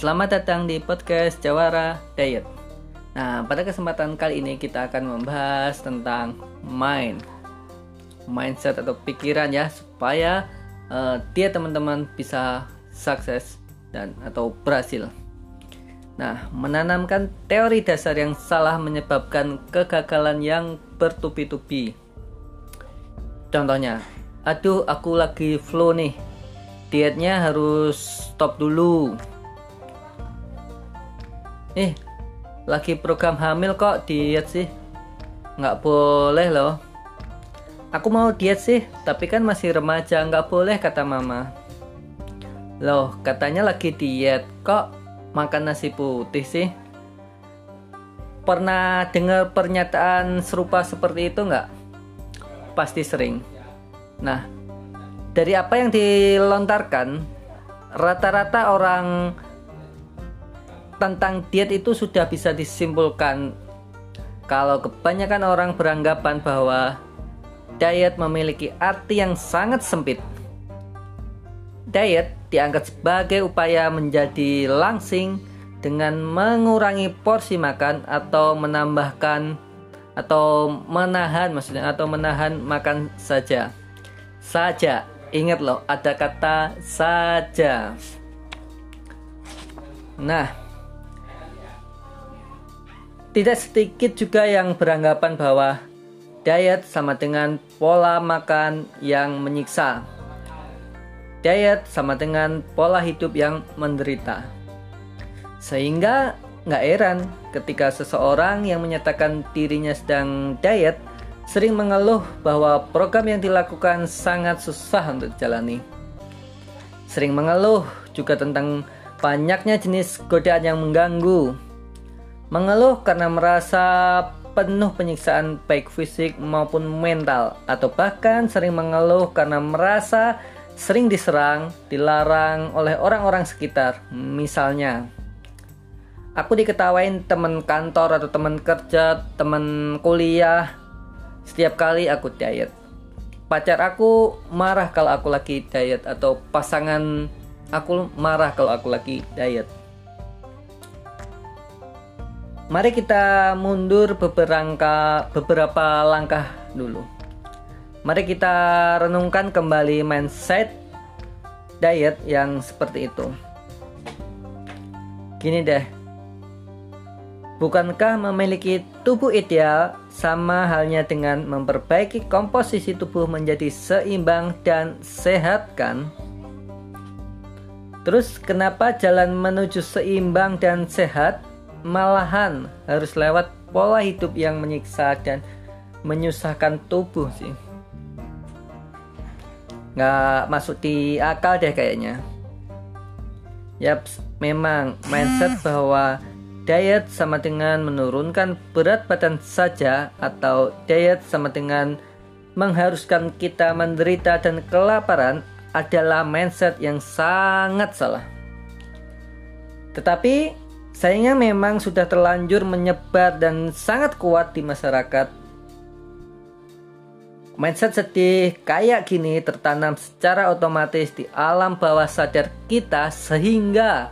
selamat datang di podcast Jawara Diet. Nah, pada kesempatan kali ini kita akan membahas tentang mind, mindset atau pikiran ya, supaya uh, dia teman-teman bisa sukses dan atau berhasil. Nah, menanamkan teori dasar yang salah menyebabkan kegagalan yang bertubi-tubi. Contohnya, aduh aku lagi flow nih, dietnya harus stop dulu. Eh, lagi program hamil kok diet sih? Nggak boleh loh. Aku mau diet sih, tapi kan masih remaja, nggak boleh kata mama. Loh, katanya lagi diet, kok makan nasi putih sih? Pernah dengar pernyataan serupa seperti itu nggak? Pasti sering. Nah, dari apa yang dilontarkan, rata-rata orang tentang diet itu sudah bisa disimpulkan kalau kebanyakan orang beranggapan bahwa diet memiliki arti yang sangat sempit. Diet dianggap sebagai upaya menjadi langsing dengan mengurangi porsi makan atau menambahkan atau menahan maksudnya atau menahan makan saja. Saja. Ingat loh, ada kata saja. Nah, tidak sedikit juga yang beranggapan bahwa diet sama dengan pola makan yang menyiksa diet sama dengan pola hidup yang menderita. Sehingga nggak heran ketika seseorang yang menyatakan dirinya sedang diet sering mengeluh bahwa program yang dilakukan sangat susah untuk dijalani. Sering mengeluh juga tentang banyaknya jenis godaan yang mengganggu. Mengeluh karena merasa penuh penyiksaan baik fisik maupun mental atau bahkan sering mengeluh karena merasa sering diserang, dilarang oleh orang-orang sekitar. Misalnya, aku diketawain teman kantor atau teman kerja, teman kuliah setiap kali aku diet. Pacar aku marah kalau aku lagi diet atau pasangan aku marah kalau aku lagi diet. Mari kita mundur beberapa beberapa langkah dulu. Mari kita renungkan kembali mindset diet yang seperti itu. Gini deh, bukankah memiliki tubuh ideal sama halnya dengan memperbaiki komposisi tubuh menjadi seimbang dan sehat kan? Terus kenapa jalan menuju seimbang dan sehat malahan harus lewat pola hidup yang menyiksa dan menyusahkan tubuh sih? nggak masuk di akal deh kayaknya. Yap, memang mindset bahwa diet sama dengan menurunkan berat badan saja atau diet sama dengan mengharuskan kita menderita dan kelaparan adalah mindset yang sangat salah. Tetapi sayangnya memang sudah terlanjur menyebar dan sangat kuat di masyarakat. Mindset sedih kayak gini tertanam secara otomatis di alam bawah sadar kita sehingga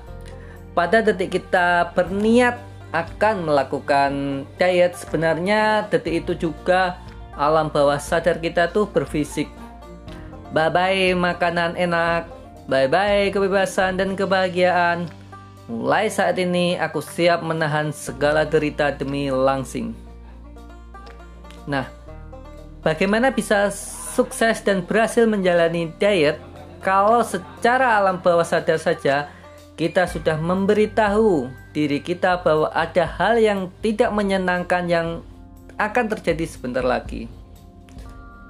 pada detik kita berniat akan melakukan diet sebenarnya detik itu juga alam bawah sadar kita tuh berfisik. Bye bye makanan enak. Bye bye kebebasan dan kebahagiaan mulai saat ini aku siap menahan segala derita demi langsing nah Bagaimana bisa sukses dan berhasil menjalani diet kalau secara alam bawah sadar saja kita sudah memberitahu diri kita bahwa ada hal yang tidak menyenangkan yang akan terjadi sebentar lagi.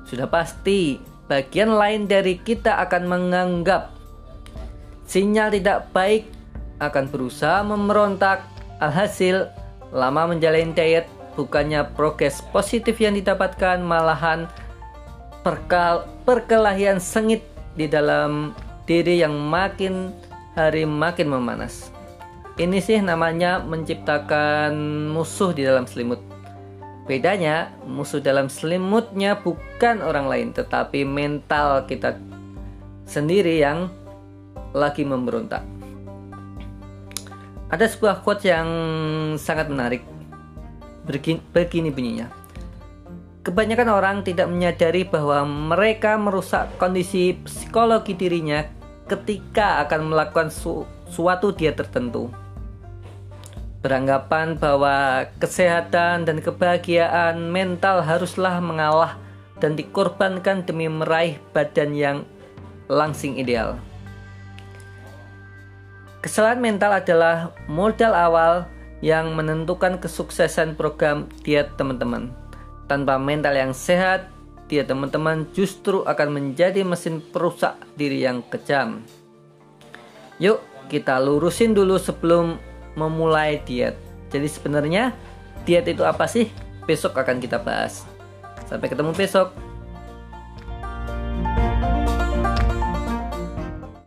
Sudah pasti bagian lain dari kita akan menganggap sinyal tidak baik akan berusaha memberontak alhasil lama menjalani diet bukannya progres positif yang didapatkan malahan perkal perkelahian sengit di dalam diri yang makin hari makin memanas. Ini sih namanya menciptakan musuh di dalam selimut. Bedanya, musuh dalam selimutnya bukan orang lain, tetapi mental kita sendiri yang lagi memberontak. Ada sebuah quote yang sangat menarik. Begini, bunyinya. Kebanyakan orang tidak menyadari bahwa mereka merusak kondisi psikologi dirinya ketika akan melakukan su suatu diet tertentu. Beranggapan bahwa kesehatan dan kebahagiaan mental haruslah mengalah dan dikorbankan demi meraih badan yang langsing ideal. Kesalahan mental adalah modal awal yang menentukan kesuksesan program diet teman-teman. Tanpa mental yang sehat, diet teman-teman justru akan menjadi mesin perusak diri yang kejam. Yuk, kita lurusin dulu sebelum memulai diet. Jadi sebenarnya diet itu apa sih? Besok akan kita bahas. Sampai ketemu besok.